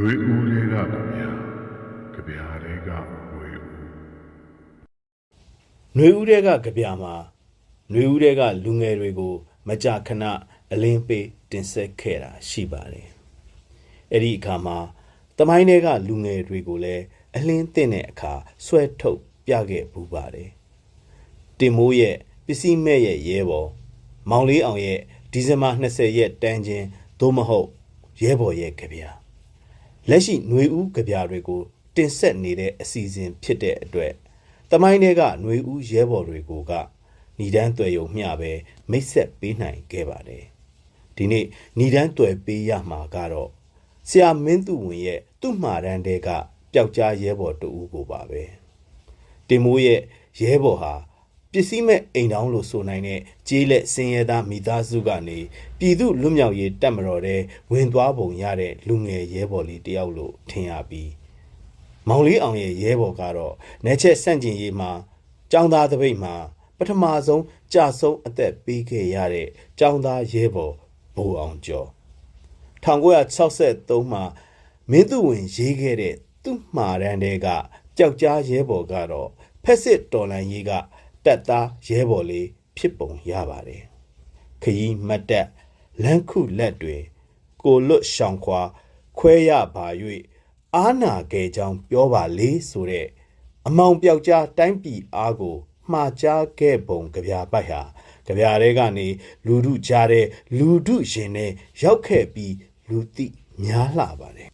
နှွေဦးတွေကဗျာကြဗျာတွေကနှွေဦးနှွေဦးတွေကကြဗျာမှာနှွေဦးတွေကလူငယ်တွေကို မကြခဏအလင်းပေးတင်ဆက်ခဲ့တာရှိပါတယ်အဲ့ဒီအခါမှာတမိုင်းတွေကလူငယ်တွေကိုလည်းအလင်းတင်တဲ့အခါဆွဲထုတ်ပြခဲ့ပူပါတယ်တင်မိုးရဲ့ပစ္စည်းမဲ့ရဲ့ရဲဘော်မောင်လေးအောင်ရဲ့ဒီဇင်ဘာ20ရက်တန်းချင်းသို့မဟုတ်ရဲဘော်ရဲ့ကြဗျာ လက်ရှိຫນွေဦးကြပြတွေကို တင်ဆက်နေတဲ့အစီအစဉ်ဖြစ်တဲ့အတွက် တမိုင်းတွေကຫນွေဦးရဲဘော်တွေကိုကဏီဒန်းတွေ့ရုံမျှပဲမိတ်ဆက်ပေးနိုင်ခဲ့ပါတယ်ဒီနေ့ဏီဒန်းတွေ့ပေးရမှာကတော့ဆရာမင်းသူဝင်ရဲ့သူ့မှာတန်းတဲကပျောက်ကြားရဲဘော်တူဦးကိုပါပဲတင်မိုးရဲ့ရဲဘော်ဟာ ပစ္စည်းမဲ့အိမ်တောင်းလို့ဆိုနိုင်တဲ့ကြေးလက်စင်ရဲသားမိသားစုကနေပြည်သူလွတ်မြောက်ရေးတပ်မတော်တဲ့ဝင်သွားပုံရတဲ့လူငယ်ရဲဘော်လေးတယောက်လို့ထင်ရပြီးမောင်လေးအောင်ရဲ့ရဲဘော်ကတော့နေချက်ဆန့်ကျင်ရေးမှာចောင်းသားတပိတ်မှာပထမဆုံးကြာဆုံးအသက်ပေးခဲ့ရတဲ့ចောင်းသားရဲဘော်ဘိုးအောင်ကျော်1963မှာမင်းသူဝင်ရေးခဲ့တဲ့သူ့မှာရန်တဲ့ကပျောက်ကြားရဲဘော်ကတော့ဖက်စစ်တော်လန်ရေးက တက်သားရဲဘော်လေးဖြစ်ပုံရပါတယ်ခရီးမတ်တက်လန်းခုလက်တွေကိုလွတ်ရှောင်ခွာခွဲရပါ၍အာနာခဲ့ကြောင်းပြောပါလေဆိုတဲ့အမောင်ပြောက်ကြားတိုင်းပြည်အားကိုမှားကြားခဲ့ပုံကြပြပိုက်ဟာကြပြတဲကနေလူထုကြားတဲ့လူထုရင်နဲ့ရောက်ခဲ့ပြီးလူသိများလှပါတယ်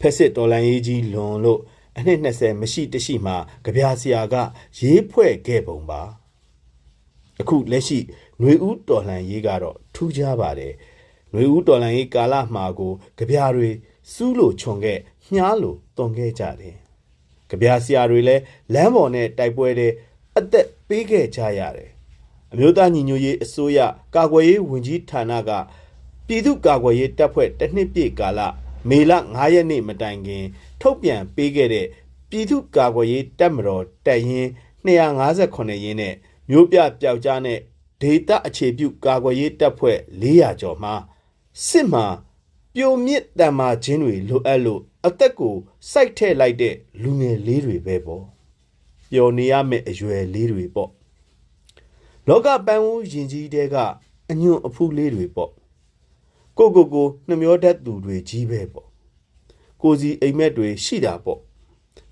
ဖက်စစ်တော်လန်ရေးကြီးလွန်လို့အနှစ်20မရှိတရှိမှကြပြဆရာကရေးဖွဲ့ခဲ့ပုံပါ အခုလက်ရှိຫນွေဦးတော်လှန်ရေးကတော့ထူးခြားပါတယ်ຫນွေဦးတော်လှန်ရေးကာလမှာကိုကြပြားတွေစူးလို့ခြုံခဲ့မြားလို့တုံခဲ့ကြတယ်ကြပြားဆရာတွေလည်းလမ်းပေါ်နဲ့တိုက်ပွဲတဲ့အသက်ပေးခဲ့ကြရတယ်အမျိုးသားညီညွတ်ရေးအစိုးရကာကွယ်ရေးဝန်ကြီးဌာနကပြည်သူ့ကာကွယ်ရေးတပ်ဖွဲ့တစ်နှစ်ပြည့်ကာလမေလ9ရက်နေ့မတိုင်ခင် ထုတ်ပြန်ပေးခဲ့တဲ့ပြည်သူ့ကာကွယ်ရေးတပ်မတော်တပ်ရင်း258ရင်းနဲ့ မြို့ပြပျောက်ကြားနဲ့ဒေတာအခြေပြုကာကွယ်ရေးတပ်ဖွဲ့400ကျော်မှာစစ်မှာပြိုမြစ်တံမာခြင်းတွေလိုအပ်လို့အသက်ကိုစိုက်ထဲ့လိုက်တဲ့လူငယ်လေးတွေပဲပေါ့ပျော်နေရမယ့်အရွယ်လေးတွေပေါ့လောကပန်းဦးယင်ကြီးတဲကအညွန့်အဖူးလေးတွေပေါ့ကိုကိုကိုနှမျောတတ်သူတွေကြီးပဲပေါ့ကိုစီအိမ်မက်တွေရှိတာပေါ့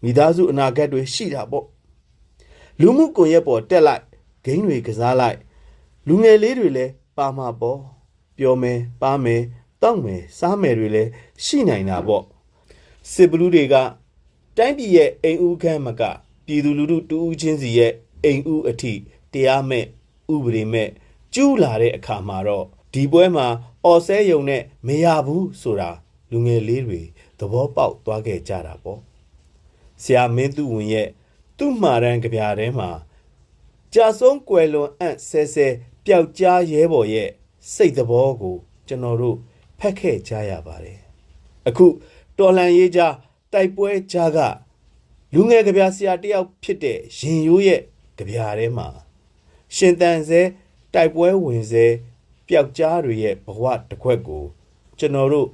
မိသားစုအနာဂတ်တွေရှိတာပေါ့လူမှုကွန်ရက်ပေါ်တက်လိုက် ဂိမ်းတွေကစားလိုက် လူငယ်လေးတွေလည်းပါမှာပေါ့ပျော်မယ်ပါမယ်တောက်မယ်စားမယ်တွေလည်းရှိနိုင်တာပေါ့စစ်ဘလူးတွေကတိုင်းပြည်ရဲ့အိမ်ဦးခန်းမကပြည်သူလူထုတူဦးချင်းစီရဲ့အိမ်ဦးအထိတရားမဲ့ဥပဒေမဲ့ကျူးလာတဲ့အခါမှာတော့ဒီပွဲမှာအော်ဆဲယုံနဲ့မရဘူးဆိုတာလူငယ်လေးတွေသဘောပေါက်သွားခဲ့ကြတာပေါ့ဆရာမင်းသူဝင်ရဲ့သူ့မှာရန်ကြပြထဲမှာ ကြာဆုံးကွယ်လွန်အံ့ဆဲဆဲပျောက်ကြားရဲဘော်ရဲ့စိတ်သဘောကိုကျွန်တော်တို့ဖက်ခဲ့ကြရပါတယ်အခုတော်လန်ရေးကြားတိုက်ပွဲကြားကလူငယ်ကြပြဆရာတယောက်ဖြစ်တဲ့ရင်ရိုးရဲ့ကြပြထဲမှာရှင်တန်စဲတိုက်ပွဲဝင်စဲပျောက်ကြားတွေရဲ့ဘဝတစ်ခွက်ကို ကျွန်တော်တို့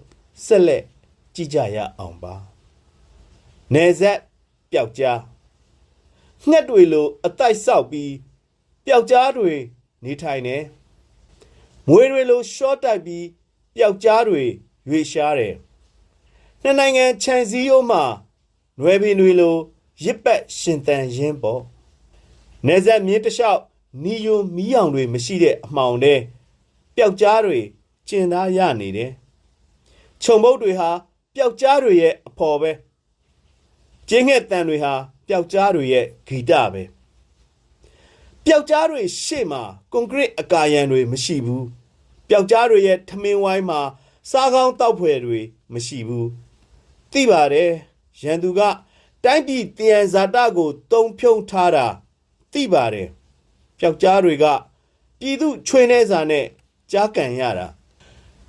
ဆက်လက်ကြည့်ကြရအောင်ပါနေဆက်ပျောက်ကြား ငှက်တွေလိုအတိုက်ဆောက်ပြီးပျောက်ကြားတွေနေထိုင်နေမွေတွေလိုရှော့တိုက်ပြီးပျောက်ကြားတွေရွေရှားတယ်နှစ်နိုင်ငံခြံစည်းရိုးမှာနွယ်ပင်တွေလိုရစ်ပတ်ရှင်တန်ရင်းပေါ့နေဆက်မြင်းတလျှောက်နီယိုမီးအောင်တွေမရှိတဲ့အမှောင်တဲ့ပျောက်ကြားတွေကျင်သားရနေတယ်ခြုံမုတ်တွေဟာပျောက်ကြားတွေရဲ့အဖော်ပဲကျင်းငှက်တန်တွေဟာ ပျောက်ကြားတွေရဲ့ဂီတပဲပျောက်ကြားတွေရှေ့မှာကွန်ကရစ်အကာရန်တွေမရှိဘူးပျောက်ကြားတွေရဲ့ထမင်းဝိုင်းမှာ စားကောင်းတောက်ဖွယ်တွေမရှိဘူးသိပါတယ်ရန်သူက တိုင်းပြည်တယံဇာတကိုတုံဖြုံထားတာသိပါတယ်ပျောက်ကြားတွေကပြည်သူချွေနေစာနဲ့ကြားကန်ရတာ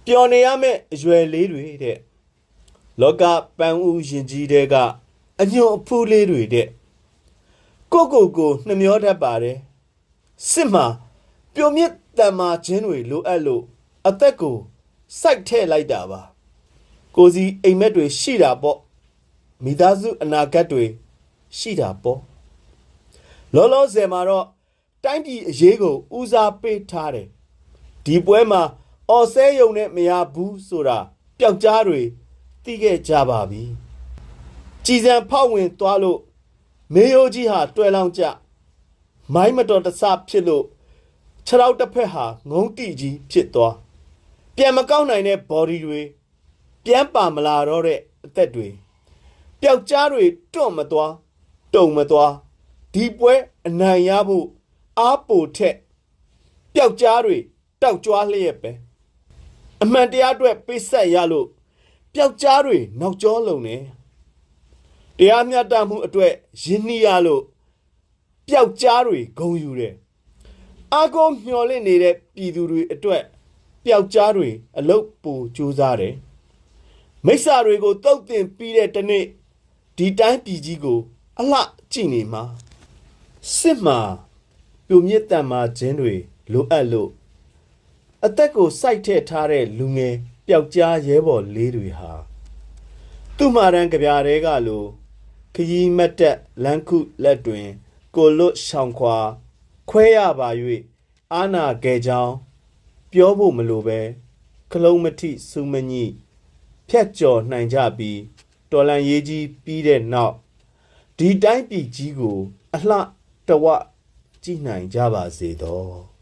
ပျော်နေရမယ့်အရွယ်လေးတွေတဲ့လောကပန်းဦးရင်ကြီးတဲ့က အညွန်အဖူးလေးတွေတဲ့ကိုကိုကိုနှမျောတတ်ပါတယ်စစ်မှာပျော်မြင့်တန်မာခြင်းတွေလိုအပ်လို့အသက်ကိုစိုက်ထဲ့လိုက်တာပါကိုစီအိမ်မက်တွေရှိတာပေါ့မိသားစုအနာဂတ်တွေရှိတာပေါ့လောလောဆယ်မှာတော့တိုင်းပြည်အရေးကိုဦးစားပေးထားတယ်ဒီပွဲမှာအော်ဆဲယုံနဲ့မရဘူးဆိုတာပျောက်ကြားတွေသိခဲ့ကြပါပြီ ကြည်စံဖောက်ဝင်သွားလို့မေယိုကြီးဟာတွယ်လောင်ကြမိုင်းမတော်တဆဖြစ်လို့ခြေထောက်တစ်ဖက်ဟာငုံတိကြီးဖြစ်သွားပြန်မကောက်နိုင်တဲ့ body တွေပြန်ပါမလာတော့တဲ့အသက်တွေပျောက်ကြားတွေတွန့်မသွားတုံမသွားဒီပွဲအနိုင်ရဖို့အားပိုထက်ပျောက်ကြားတွေတောက်ကြွားလျက်ပဲအမှန်တရားအတွက်ပိတ်ဆက်ရလို့ပျောက်ကြားတွေနောက်ကျောလုံနေ တရားမျှတမှုအတွက်ယဉ်နှီးရလို့ပျောက်ကြားတွေဂုံယူတယ်အာကိုမျော်လင့်နေတဲ့ပြည်သူတွေအတွက်ပျောက်ကြားတွေအလုတ်ပူကြိုးစားတယ်မိစ္ဆာတွေကိုတုတ်တင်ပြီးတဲ့တနေ့ဒီတိုင်းပြည်ကြီးကို အလှကြည့်နေမှာစစ်မှာပြိုမြစ်တန်မာခြင်းတွေလိုအပ်လို့အသက်ကိုစိုက်ထည့်ထားတဲ့လူငယ်ပျောက်ကြားရဲဘော်လေးတွေဟာသူ့မာရန်ကြပြားတွေကလို ခရီးမတ်တက်လန်းခုလက်တွင် ကိုလွတ်ရှောင်ခွာ ခွဲရပါ၍အာနာကဲကြောင်းပြောဖို့မလိုပဲခလုံးမထိစူးမညိဖြတ်ကျော်နိုင်ကြပြီးတော်လန်ရေးကြီးပြီးတဲ့နောက်ဒီတိုင်းပြည်ကြီးကို အလှတဝကြည့်နိုင်ကြပါစေတော့